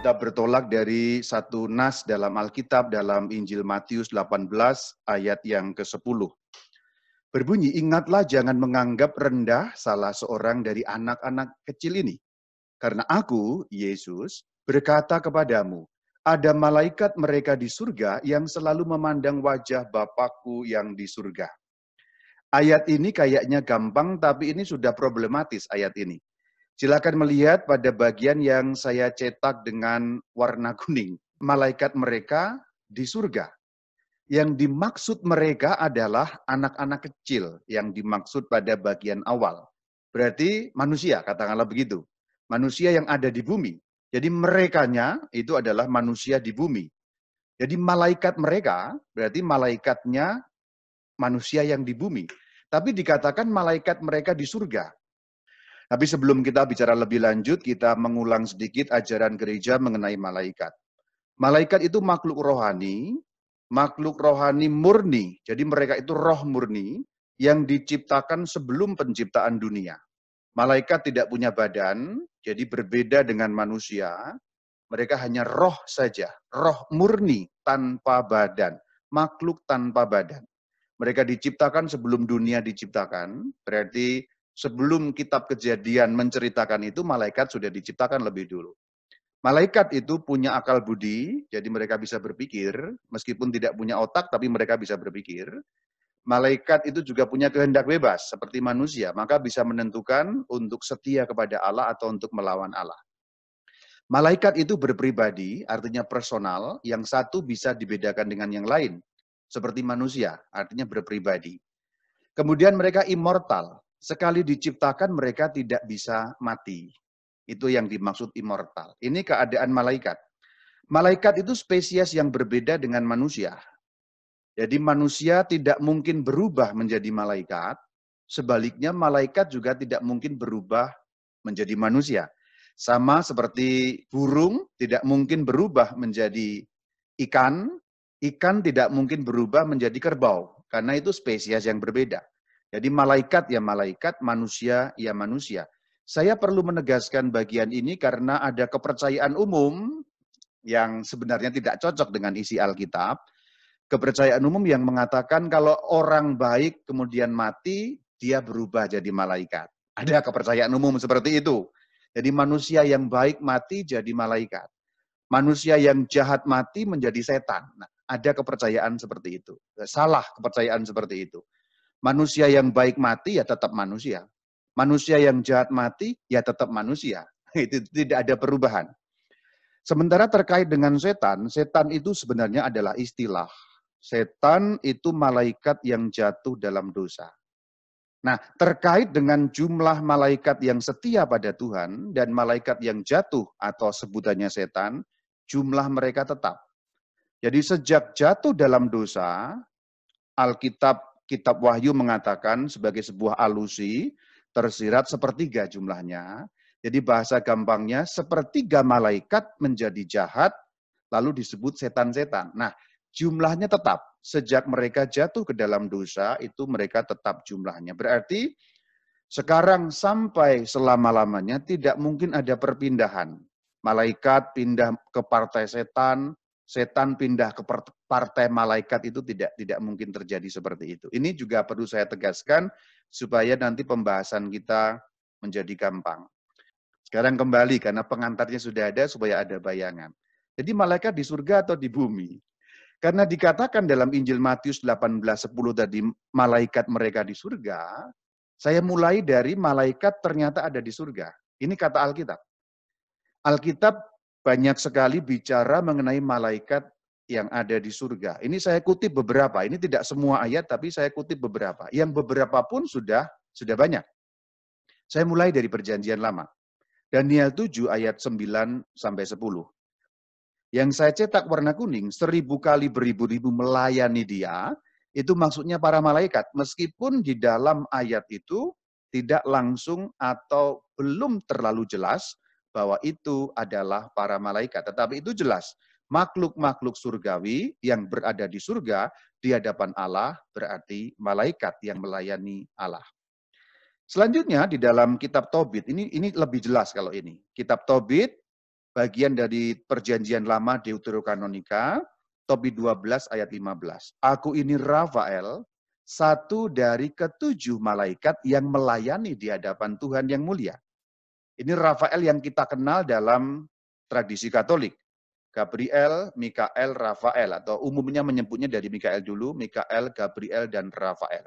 Kita bertolak dari satu nas dalam Alkitab dalam Injil Matius 18 ayat yang ke-10. Berbunyi, ingatlah jangan menganggap rendah salah seorang dari anak-anak kecil ini. Karena aku, Yesus, berkata kepadamu, ada malaikat mereka di surga yang selalu memandang wajah Bapakku yang di surga. Ayat ini kayaknya gampang, tapi ini sudah problematis ayat ini. Silakan melihat pada bagian yang saya cetak dengan warna kuning. Malaikat mereka di surga. Yang dimaksud mereka adalah anak-anak kecil yang dimaksud pada bagian awal. Berarti manusia, katakanlah begitu. Manusia yang ada di bumi. Jadi merekanya itu adalah manusia di bumi. Jadi malaikat mereka, berarti malaikatnya manusia yang di bumi. Tapi dikatakan malaikat mereka di surga. Tapi sebelum kita bicara lebih lanjut, kita mengulang sedikit ajaran gereja mengenai malaikat. Malaikat itu makhluk rohani, makhluk rohani murni. Jadi mereka itu roh murni yang diciptakan sebelum penciptaan dunia. Malaikat tidak punya badan, jadi berbeda dengan manusia. Mereka hanya roh saja, roh murni tanpa badan, makhluk tanpa badan. Mereka diciptakan sebelum dunia diciptakan, berarti sebelum kitab kejadian menceritakan itu, malaikat sudah diciptakan lebih dulu. Malaikat itu punya akal budi, jadi mereka bisa berpikir, meskipun tidak punya otak, tapi mereka bisa berpikir. Malaikat itu juga punya kehendak bebas, seperti manusia, maka bisa menentukan untuk setia kepada Allah atau untuk melawan Allah. Malaikat itu berpribadi, artinya personal, yang satu bisa dibedakan dengan yang lain, seperti manusia, artinya berpribadi. Kemudian mereka immortal, sekali diciptakan mereka tidak bisa mati. Itu yang dimaksud immortal. Ini keadaan malaikat. Malaikat itu spesies yang berbeda dengan manusia. Jadi manusia tidak mungkin berubah menjadi malaikat, sebaliknya malaikat juga tidak mungkin berubah menjadi manusia. Sama seperti burung tidak mungkin berubah menjadi ikan, ikan tidak mungkin berubah menjadi kerbau, karena itu spesies yang berbeda. Jadi malaikat ya malaikat, manusia ya manusia. Saya perlu menegaskan bagian ini karena ada kepercayaan umum yang sebenarnya tidak cocok dengan isi Alkitab. Kepercayaan umum yang mengatakan kalau orang baik kemudian mati, dia berubah jadi malaikat. Ada kepercayaan umum seperti itu. Jadi manusia yang baik mati jadi malaikat. Manusia yang jahat mati menjadi setan. Nah, ada kepercayaan seperti itu. Salah kepercayaan seperti itu. Manusia yang baik mati ya tetap manusia. Manusia yang jahat mati ya tetap manusia. Itu tidak ada perubahan. Sementara terkait dengan setan, setan itu sebenarnya adalah istilah. Setan itu malaikat yang jatuh dalam dosa. Nah, terkait dengan jumlah malaikat yang setia pada Tuhan dan malaikat yang jatuh atau sebutannya setan, jumlah mereka tetap. Jadi sejak jatuh dalam dosa, Alkitab kitab Wahyu mengatakan sebagai sebuah alusi, tersirat sepertiga jumlahnya. Jadi bahasa gampangnya, sepertiga malaikat menjadi jahat, lalu disebut setan-setan. Nah, jumlahnya tetap. Sejak mereka jatuh ke dalam dosa, itu mereka tetap jumlahnya. Berarti sekarang sampai selama-lamanya tidak mungkin ada perpindahan. Malaikat pindah ke partai setan, setan pindah ke partai malaikat itu tidak tidak mungkin terjadi seperti itu. Ini juga perlu saya tegaskan supaya nanti pembahasan kita menjadi gampang. Sekarang kembali karena pengantarnya sudah ada supaya ada bayangan. Jadi malaikat di surga atau di bumi? Karena dikatakan dalam Injil Matius 18:10 tadi malaikat mereka di surga, saya mulai dari malaikat ternyata ada di surga. Ini kata Alkitab. Alkitab banyak sekali bicara mengenai malaikat yang ada di surga. Ini saya kutip beberapa. Ini tidak semua ayat, tapi saya kutip beberapa. Yang beberapa pun sudah sudah banyak. Saya mulai dari perjanjian lama. Daniel 7 ayat 9 sampai 10. Yang saya cetak warna kuning, seribu kali beribu-ribu melayani dia, itu maksudnya para malaikat. Meskipun di dalam ayat itu tidak langsung atau belum terlalu jelas, bahwa itu adalah para malaikat. Tetapi itu jelas, makhluk-makhluk surgawi yang berada di surga di hadapan Allah berarti malaikat yang melayani Allah. Selanjutnya di dalam kitab Tobit ini ini lebih jelas kalau ini. Kitab Tobit bagian dari perjanjian lama Deuterokanonika, Tobi 12 ayat 15. Aku ini Rafael, satu dari ketujuh malaikat yang melayani di hadapan Tuhan yang mulia. Ini Rafael yang kita kenal dalam tradisi Katolik. Gabriel, Mikael, Rafael atau umumnya menyebutnya dari Mikael dulu, Mikael, Gabriel dan Rafael.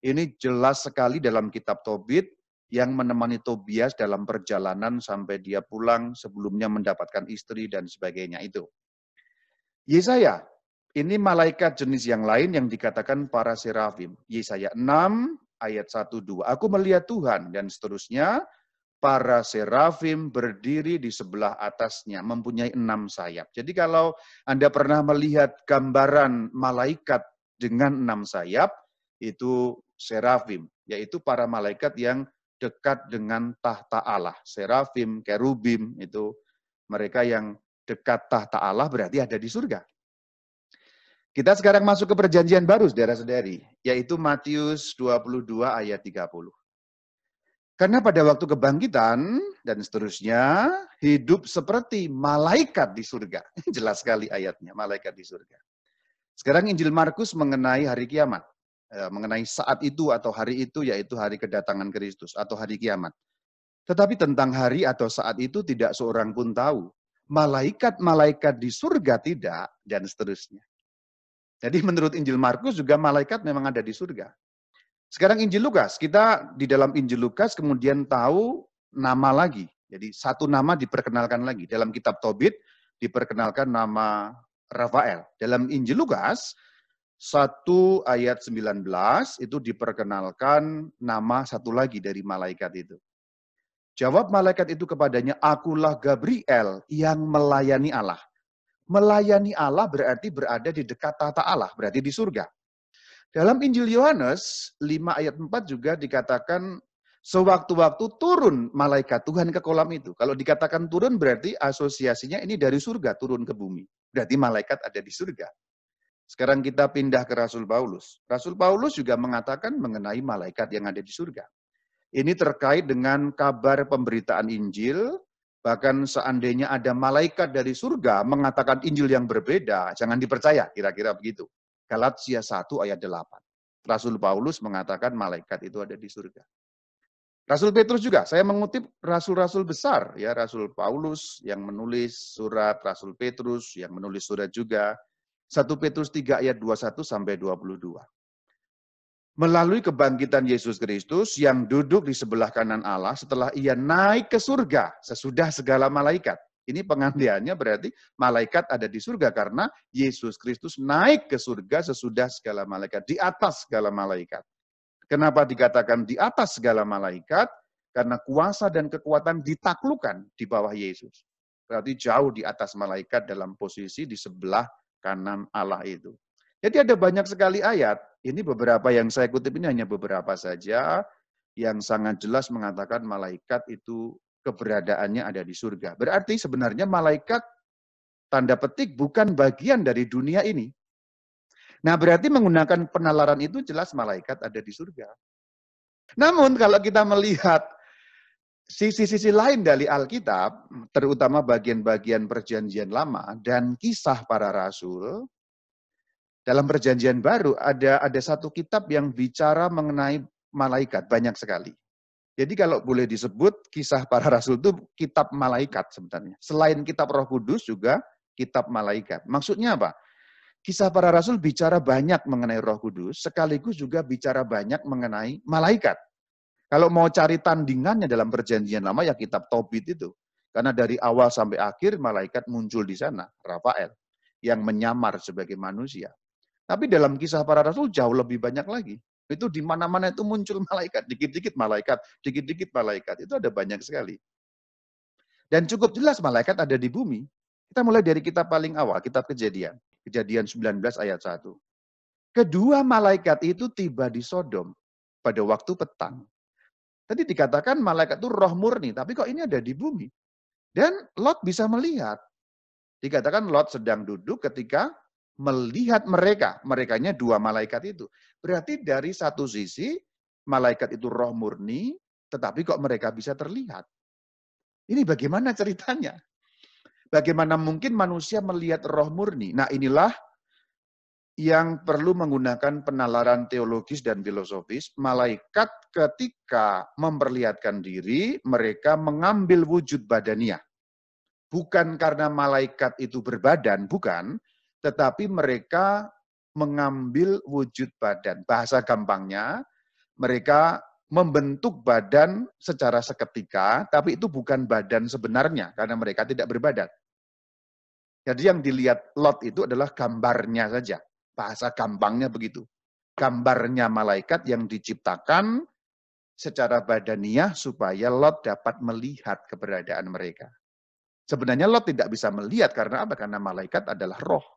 Ini jelas sekali dalam kitab Tobit yang menemani Tobias dalam perjalanan sampai dia pulang sebelumnya mendapatkan istri dan sebagainya itu. Yesaya, ini malaikat jenis yang lain yang dikatakan para serafim. Yesaya 6 ayat 1 2. Aku melihat Tuhan dan seterusnya para serafim berdiri di sebelah atasnya, mempunyai enam sayap. Jadi kalau Anda pernah melihat gambaran malaikat dengan enam sayap, itu serafim, yaitu para malaikat yang dekat dengan tahta Allah. Serafim, kerubim, itu mereka yang dekat tahta Allah berarti ada di surga. Kita sekarang masuk ke perjanjian baru, saudara-saudari, yaitu Matius 22 ayat 30. Karena pada waktu kebangkitan dan seterusnya, hidup seperti malaikat di surga. Jelas sekali ayatnya, malaikat di surga. Sekarang Injil Markus mengenai hari kiamat. Eh, mengenai saat itu atau hari itu, yaitu hari kedatangan Kristus atau hari kiamat. Tetapi tentang hari atau saat itu tidak seorang pun tahu. Malaikat-malaikat di surga tidak, dan seterusnya. Jadi menurut Injil Markus juga malaikat memang ada di surga. Sekarang Injil Lukas, kita di dalam Injil Lukas kemudian tahu nama lagi. Jadi satu nama diperkenalkan lagi. Dalam kitab Tobit diperkenalkan nama Rafael. Dalam Injil Lukas, 1 ayat 19 itu diperkenalkan nama satu lagi dari malaikat itu. Jawab malaikat itu kepadanya, akulah Gabriel yang melayani Allah. Melayani Allah berarti berada di dekat tata Allah, berarti di surga. Dalam Injil Yohanes 5 ayat 4 juga dikatakan sewaktu-waktu turun malaikat Tuhan ke kolam itu. Kalau dikatakan turun berarti asosiasinya ini dari surga turun ke bumi. Berarti malaikat ada di surga. Sekarang kita pindah ke Rasul Paulus. Rasul Paulus juga mengatakan mengenai malaikat yang ada di surga. Ini terkait dengan kabar pemberitaan Injil, bahkan seandainya ada malaikat dari surga mengatakan Injil yang berbeda, jangan dipercaya, kira-kira begitu. Galatia 1 ayat 8. Rasul Paulus mengatakan malaikat itu ada di surga. Rasul Petrus juga, saya mengutip rasul-rasul besar, ya Rasul Paulus yang menulis surat, Rasul Petrus yang menulis surat juga, 1 Petrus 3 ayat 21 sampai 22. Melalui kebangkitan Yesus Kristus yang duduk di sebelah kanan Allah setelah ia naik ke surga sesudah segala malaikat. Ini pengantiannya berarti malaikat ada di surga karena Yesus Kristus naik ke surga sesudah segala malaikat, di atas segala malaikat. Kenapa dikatakan di atas segala malaikat? Karena kuasa dan kekuatan ditaklukkan di bawah Yesus. Berarti jauh di atas malaikat dalam posisi di sebelah kanan Allah itu. Jadi ada banyak sekali ayat. Ini beberapa yang saya kutip ini hanya beberapa saja yang sangat jelas mengatakan malaikat itu keberadaannya ada di surga. Berarti sebenarnya malaikat tanda petik bukan bagian dari dunia ini. Nah, berarti menggunakan penalaran itu jelas malaikat ada di surga. Namun kalau kita melihat sisi-sisi lain dari Alkitab, terutama bagian-bagian perjanjian lama dan kisah para rasul, dalam perjanjian baru ada ada satu kitab yang bicara mengenai malaikat banyak sekali. Jadi kalau boleh disebut kisah para rasul itu kitab malaikat sebenarnya. Selain kitab Roh Kudus juga kitab malaikat. Maksudnya apa? Kisah para rasul bicara banyak mengenai Roh Kudus, sekaligus juga bicara banyak mengenai malaikat. Kalau mau cari tandingannya dalam perjanjian lama ya kitab Tobit itu. Karena dari awal sampai akhir malaikat muncul di sana, Rafael, yang menyamar sebagai manusia. Tapi dalam kisah para rasul jauh lebih banyak lagi. Itu di mana-mana itu muncul malaikat, dikit-dikit malaikat, dikit-dikit malaikat. Itu ada banyak sekali. Dan cukup jelas malaikat ada di bumi. Kita mulai dari kitab paling awal, kitab kejadian. Kejadian 19 ayat 1. Kedua malaikat itu tiba di Sodom pada waktu petang. Tadi dikatakan malaikat itu roh murni, tapi kok ini ada di bumi. Dan Lot bisa melihat. Dikatakan Lot sedang duduk ketika melihat mereka, merekanya dua malaikat itu. Berarti dari satu sisi malaikat itu roh murni, tetapi kok mereka bisa terlihat. Ini bagaimana ceritanya? Bagaimana mungkin manusia melihat roh murni? Nah inilah yang perlu menggunakan penalaran teologis dan filosofis, malaikat ketika memperlihatkan diri, mereka mengambil wujud badania. Bukan karena malaikat itu berbadan, bukan, tetapi mereka mengambil wujud badan. Bahasa gampangnya, mereka membentuk badan secara seketika, tapi itu bukan badan sebenarnya, karena mereka tidak berbadan. Jadi yang dilihat Lot itu adalah gambarnya saja Bahasa gampangnya begitu. Gambarnya malaikat yang diciptakan secara badaniah supaya Lot dapat melihat keberadaan mereka. Sebenarnya Lot tidak bisa melihat karena apa? Karena malaikat adalah roh.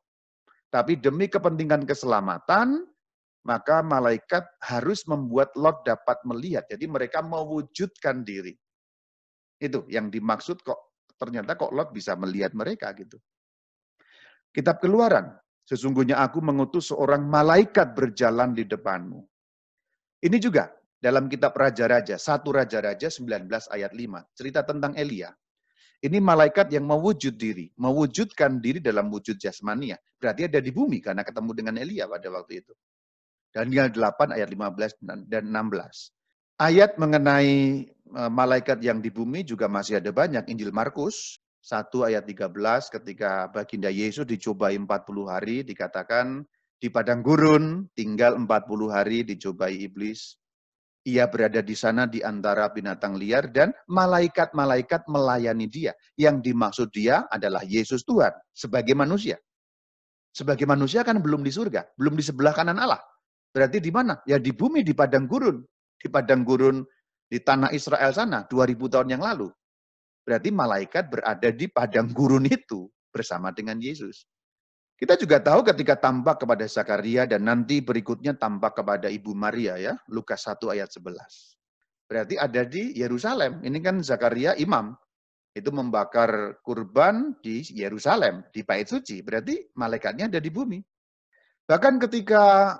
Tapi demi kepentingan keselamatan, maka malaikat harus membuat Lot dapat melihat. Jadi mereka mewujudkan diri. Itu yang dimaksud kok ternyata kok Lot bisa melihat mereka gitu. Kitab Keluaran Sesungguhnya aku mengutus seorang malaikat berjalan di depanmu. Ini juga dalam kitab Raja-Raja, satu Raja-Raja 19 ayat 5, cerita tentang Elia. Ini malaikat yang mewujud diri, mewujudkan diri dalam wujud jasmania. Berarti ada di bumi karena ketemu dengan Elia pada waktu itu. Daniel 8 ayat 15 dan 16. Ayat mengenai eh, malaikat yang di bumi juga masih ada banyak. Injil Markus 1 ayat 13 ketika baginda Yesus dicobai 40 hari dikatakan di padang gurun tinggal 40 hari dicobai iblis. Ia berada di sana di antara binatang liar dan malaikat-malaikat melayani dia. Yang dimaksud dia adalah Yesus Tuhan sebagai manusia. Sebagai manusia kan belum di surga, belum di sebelah kanan Allah. Berarti di mana? Ya di bumi, di padang gurun. Di padang gurun di tanah Israel sana 2000 tahun yang lalu. Berarti malaikat berada di padang gurun itu bersama dengan Yesus. Kita juga tahu ketika tampak kepada Zakaria dan nanti berikutnya tampak kepada Ibu Maria ya, Lukas 1 ayat 11. Berarti ada di Yerusalem. Ini kan Zakaria imam. Itu membakar kurban di Yerusalem, di Bait Suci. Berarti malaikatnya ada di bumi. Bahkan ketika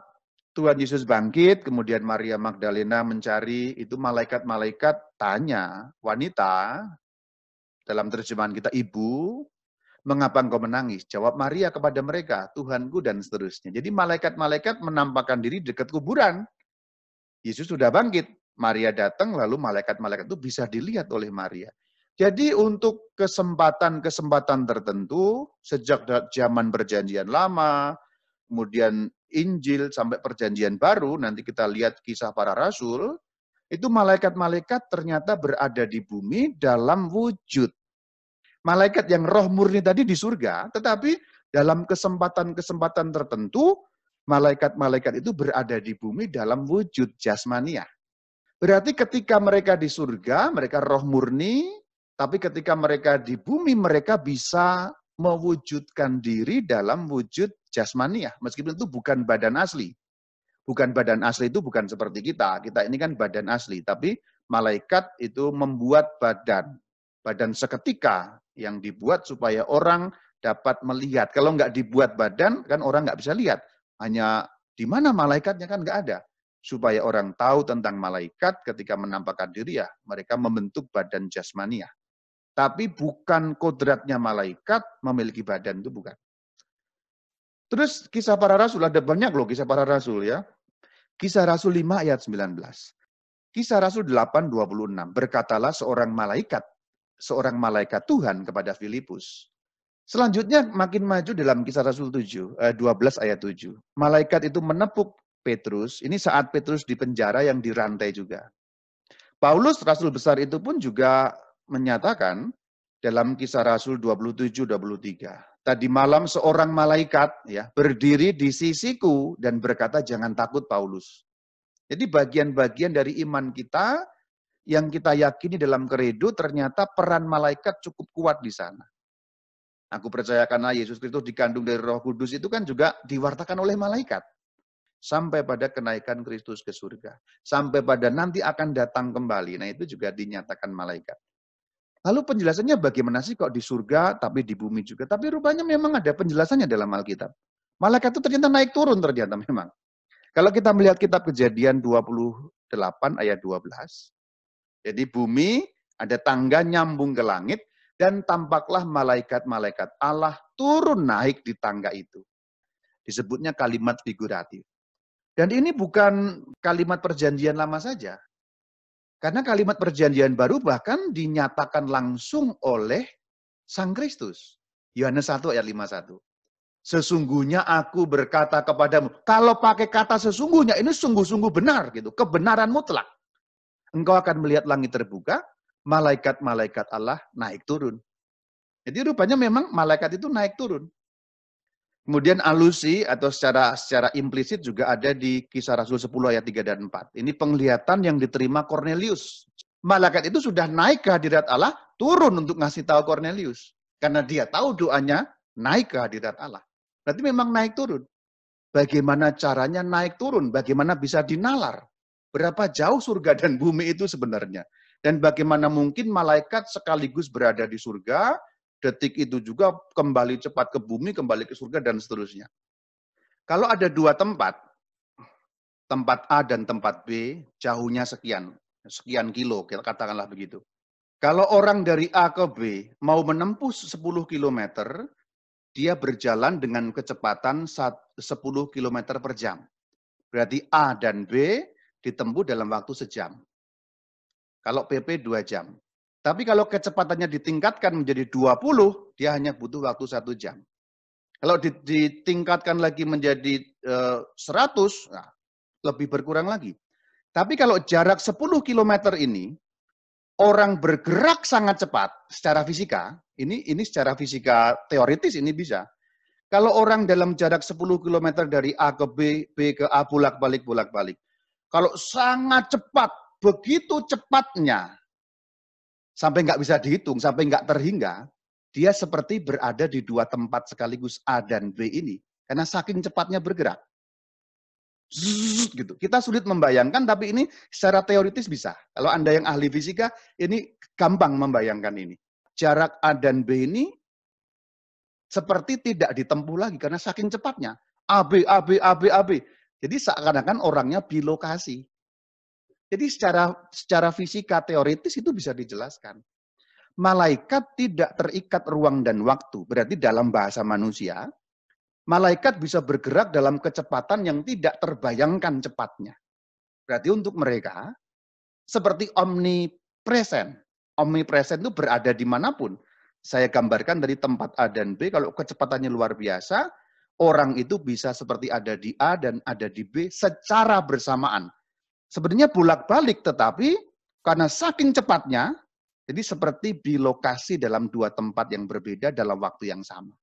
Tuhan Yesus bangkit, kemudian Maria Magdalena mencari, itu malaikat-malaikat tanya, wanita, dalam terjemahan kita, ibu, mengapa engkau menangis? Jawab Maria kepada mereka, Tuhanku dan seterusnya. Jadi malaikat-malaikat menampakkan diri dekat kuburan. Yesus sudah bangkit. Maria datang, lalu malaikat-malaikat itu bisa dilihat oleh Maria. Jadi untuk kesempatan-kesempatan tertentu, sejak zaman perjanjian lama, kemudian Injil sampai perjanjian baru, nanti kita lihat kisah para rasul, itu malaikat-malaikat ternyata berada di bumi dalam wujud. Malaikat yang roh murni tadi di surga, tetapi dalam kesempatan-kesempatan tertentu, malaikat-malaikat itu berada di bumi dalam wujud jasmania. Berarti ketika mereka di surga, mereka roh murni, tapi ketika mereka di bumi, mereka bisa mewujudkan diri dalam wujud jasmania. Meskipun itu bukan badan asli bukan badan asli itu bukan seperti kita. Kita ini kan badan asli, tapi malaikat itu membuat badan. Badan seketika yang dibuat supaya orang dapat melihat. Kalau nggak dibuat badan, kan orang nggak bisa lihat. Hanya di mana malaikatnya kan nggak ada. Supaya orang tahu tentang malaikat ketika menampakkan diri ya, mereka membentuk badan jasmania. Tapi bukan kodratnya malaikat memiliki badan itu bukan. Terus kisah para rasul, ada banyak loh kisah para rasul ya. Kisah Rasul 5 ayat 19. Kisah Rasul 8, 26. Berkatalah seorang malaikat, seorang malaikat Tuhan kepada Filipus. Selanjutnya makin maju dalam kisah Rasul 7, 12 eh, ayat 7. Malaikat itu menepuk Petrus, ini saat Petrus di penjara yang dirantai juga. Paulus, Rasul besar itu pun juga menyatakan dalam kisah Rasul 27, 23. Tadi malam seorang malaikat ya berdiri di sisiku dan berkata jangan takut Paulus. Jadi bagian-bagian dari iman kita yang kita yakini dalam keredo ternyata peran malaikat cukup kuat di sana. Aku percaya karena Yesus Kristus dikandung dari Roh Kudus itu kan juga diwartakan oleh malaikat. Sampai pada kenaikan Kristus ke surga. Sampai pada nanti akan datang kembali. Nah itu juga dinyatakan malaikat. Lalu penjelasannya bagaimana sih kok di surga tapi di bumi juga? Tapi rupanya memang ada penjelasannya dalam Alkitab. Malaikat itu ternyata naik turun ternyata memang. Kalau kita melihat kitab kejadian 28 ayat 12. Jadi bumi ada tangga nyambung ke langit. Dan tampaklah malaikat-malaikat Allah turun naik di tangga itu. Disebutnya kalimat figuratif. Dan ini bukan kalimat perjanjian lama saja. Karena kalimat perjanjian baru bahkan dinyatakan langsung oleh Sang Kristus. Yohanes 1 ayat 51. Sesungguhnya aku berkata kepadamu. Kalau pakai kata sesungguhnya, ini sungguh-sungguh benar. gitu Kebenaran mutlak. Engkau akan melihat langit terbuka, malaikat-malaikat Allah naik turun. Jadi rupanya memang malaikat itu naik turun. Kemudian alusi atau secara secara implisit juga ada di kisah Rasul 10 ayat 3 dan 4. Ini penglihatan yang diterima Cornelius. Malaikat itu sudah naik ke hadirat Allah, turun untuk ngasih tahu Cornelius. Karena dia tahu doanya naik ke hadirat Allah. Berarti memang naik turun. Bagaimana caranya naik turun? Bagaimana bisa dinalar? Berapa jauh surga dan bumi itu sebenarnya? Dan bagaimana mungkin malaikat sekaligus berada di surga, detik itu juga kembali cepat ke bumi, kembali ke surga, dan seterusnya. Kalau ada dua tempat, tempat A dan tempat B, jauhnya sekian, sekian kilo, katakanlah begitu. Kalau orang dari A ke B mau menempuh 10 km, dia berjalan dengan kecepatan 10 km per jam. Berarti A dan B ditempuh dalam waktu sejam. Kalau PP 2 jam. Tapi kalau kecepatannya ditingkatkan menjadi 20, dia hanya butuh waktu satu jam. Kalau ditingkatkan lagi menjadi uh, 100, nah, lebih berkurang lagi. Tapi kalau jarak 10 km ini, orang bergerak sangat cepat secara fisika, ini ini secara fisika teoritis ini bisa. Kalau orang dalam jarak 10 km dari A ke B, B ke A, bolak-balik, bolak-balik. Kalau sangat cepat, begitu cepatnya, sampai nggak bisa dihitung, sampai nggak terhingga, dia seperti berada di dua tempat sekaligus A dan B ini. Karena saking cepatnya bergerak. Zzz, gitu. Kita sulit membayangkan, tapi ini secara teoritis bisa. Kalau Anda yang ahli fisika, ini gampang membayangkan ini. Jarak A dan B ini seperti tidak ditempuh lagi karena saking cepatnya. AB, AB, AB, AB. Jadi seakan-akan orangnya bilokasi. Jadi secara secara fisika teoritis itu bisa dijelaskan. Malaikat tidak terikat ruang dan waktu. Berarti dalam bahasa manusia, malaikat bisa bergerak dalam kecepatan yang tidak terbayangkan cepatnya. Berarti untuk mereka, seperti omnipresent. Omnipresent itu berada di mana pun. Saya gambarkan dari tempat A dan B, kalau kecepatannya luar biasa, orang itu bisa seperti ada di A dan ada di B secara bersamaan Sebenarnya bolak-balik, tetapi karena saking cepatnya, jadi seperti bilokasi dalam dua tempat yang berbeda dalam waktu yang sama.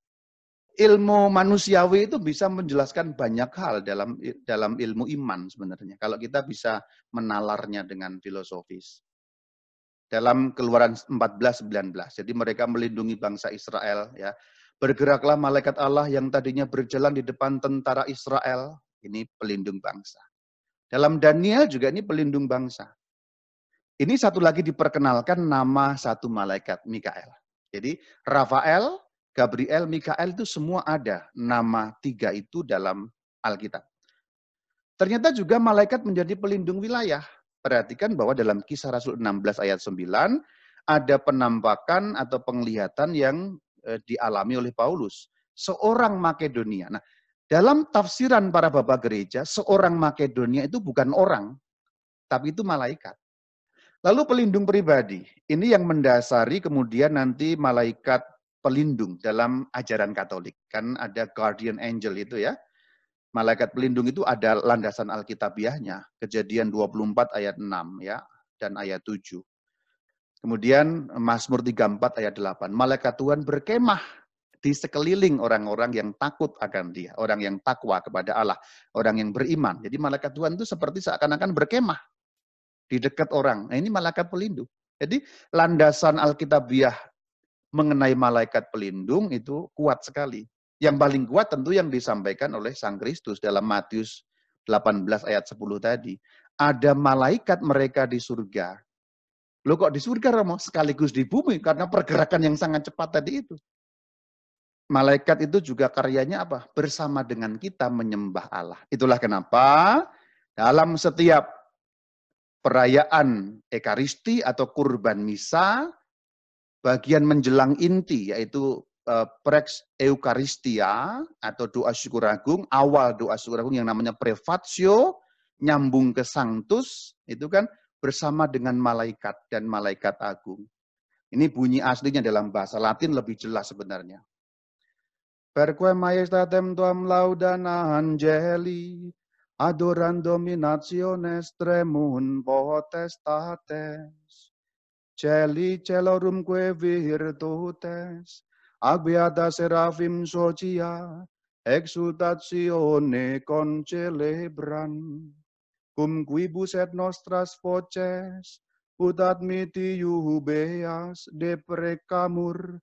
Ilmu manusiawi itu bisa menjelaskan banyak hal dalam dalam ilmu iman sebenarnya. Kalau kita bisa menalarnya dengan filosofis. Dalam Keluaran 14:19. Jadi mereka melindungi bangsa Israel ya. Bergeraklah malaikat Allah yang tadinya berjalan di depan tentara Israel, ini pelindung bangsa. Dalam Daniel juga ini pelindung bangsa. Ini satu lagi diperkenalkan nama satu malaikat, Mikael. Jadi Rafael, Gabriel, Mikael itu semua ada nama tiga itu dalam Alkitab. Ternyata juga malaikat menjadi pelindung wilayah. Perhatikan bahwa dalam kisah Rasul 16 ayat 9, ada penampakan atau penglihatan yang dialami oleh Paulus. Seorang Makedonia. Nah, dalam tafsiran para bapak gereja, seorang Makedonia itu bukan orang, tapi itu malaikat. Lalu pelindung pribadi, ini yang mendasari kemudian nanti malaikat pelindung dalam ajaran Katolik. Kan ada guardian angel itu ya. Malaikat pelindung itu ada landasan Alkitabiahnya. Kejadian 24 ayat 6 ya dan ayat 7. Kemudian Mazmur 34 ayat 8. Malaikat Tuhan berkemah di sekeliling orang-orang yang takut akan dia, orang yang takwa kepada Allah, orang yang beriman. Jadi malaikat Tuhan itu seperti seakan-akan berkemah di dekat orang. Nah, ini malaikat pelindung. Jadi landasan Alkitabiah mengenai malaikat pelindung itu kuat sekali. Yang paling kuat tentu yang disampaikan oleh Sang Kristus dalam Matius 18 ayat 10 tadi. Ada malaikat mereka di surga. Lo kok di surga Romo? Sekaligus di bumi karena pergerakan yang sangat cepat tadi itu malaikat itu juga karyanya apa? Bersama dengan kita menyembah Allah. Itulah kenapa dalam setiap perayaan Ekaristi atau kurban misa, bagian menjelang inti yaitu uh, prex eukaristia atau doa syukur agung, awal doa syukur agung yang namanya prefatio, nyambung ke sanctus, itu kan bersama dengan malaikat dan malaikat agung. Ini bunyi aslinya dalam bahasa Latin lebih jelas sebenarnya. Perque majestatem tuam laudana angeli, adoran dominationes tremun potestates, celi celorum que virtutes, agbeata serafim socia, exultatione concelebran, cum quibus et nostras voces, Utat miti jubeas de precamur,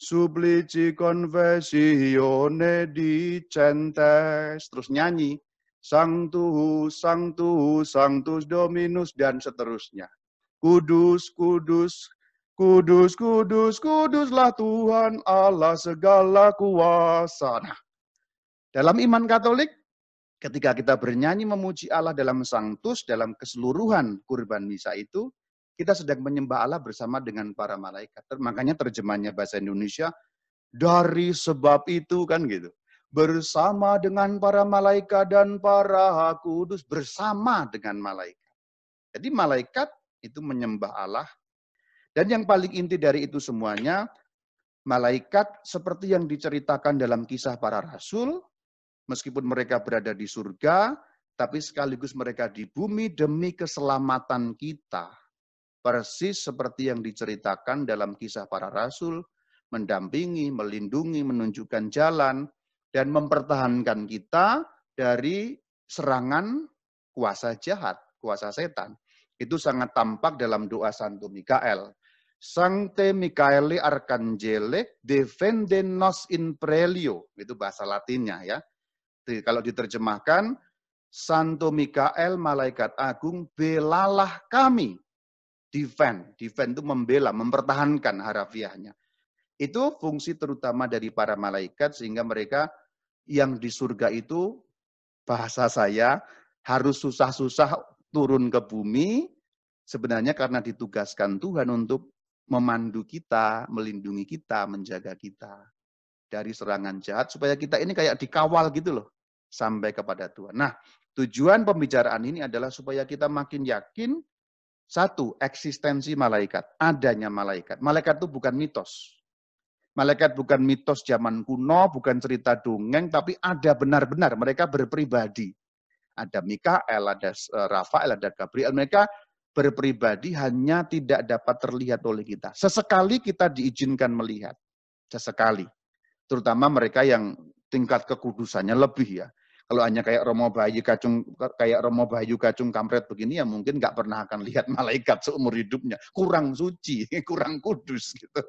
suplici confessione dicentes. Terus nyanyi, Sanctus, Sanctus, Sanctus Dominus, dan seterusnya. Kudus, kudus, kudus, kudus, kuduslah Tuhan Allah segala kuasa. Nah, dalam iman Katolik, ketika kita bernyanyi memuji Allah dalam Sanctus, dalam keseluruhan kurban misa itu, kita sedang menyembah Allah bersama dengan para malaikat. Makanya terjemahnya bahasa Indonesia, dari sebab itu kan gitu. Bersama dengan para malaikat dan para kudus, bersama dengan malaikat. Jadi malaikat itu menyembah Allah. Dan yang paling inti dari itu semuanya, malaikat seperti yang diceritakan dalam kisah para rasul, meskipun mereka berada di surga, tapi sekaligus mereka di bumi demi keselamatan kita persis seperti yang diceritakan dalam kisah para rasul, mendampingi, melindungi, menunjukkan jalan, dan mempertahankan kita dari serangan kuasa jahat, kuasa setan. Itu sangat tampak dalam doa Santo Mikael. Sancte Michaeli Arcangele defende nos in prelio. Itu bahasa latinnya ya. Kalau diterjemahkan, Santo Mikael, malaikat agung, belalah kami defend. Defend itu membela, mempertahankan harafiahnya. Itu fungsi terutama dari para malaikat sehingga mereka yang di surga itu bahasa saya harus susah-susah turun ke bumi sebenarnya karena ditugaskan Tuhan untuk memandu kita, melindungi kita, menjaga kita dari serangan jahat supaya kita ini kayak dikawal gitu loh sampai kepada Tuhan. Nah, tujuan pembicaraan ini adalah supaya kita makin yakin satu, eksistensi malaikat, adanya malaikat. Malaikat itu bukan mitos. Malaikat bukan mitos zaman kuno, bukan cerita dongeng, tapi ada benar-benar mereka berpribadi. Ada Mikael, ada eh, Rafael, ada Gabriel. Mereka berpribadi hanya tidak dapat terlihat oleh kita. Sesekali kita diizinkan melihat. Sesekali. Terutama mereka yang tingkat kekudusannya lebih ya. Kalau hanya kayak Romo Bayu Kacung kayak Romo Bayu Kacung kampret begini ya mungkin nggak pernah akan lihat malaikat seumur hidupnya. Kurang suci, kurang kudus gitu.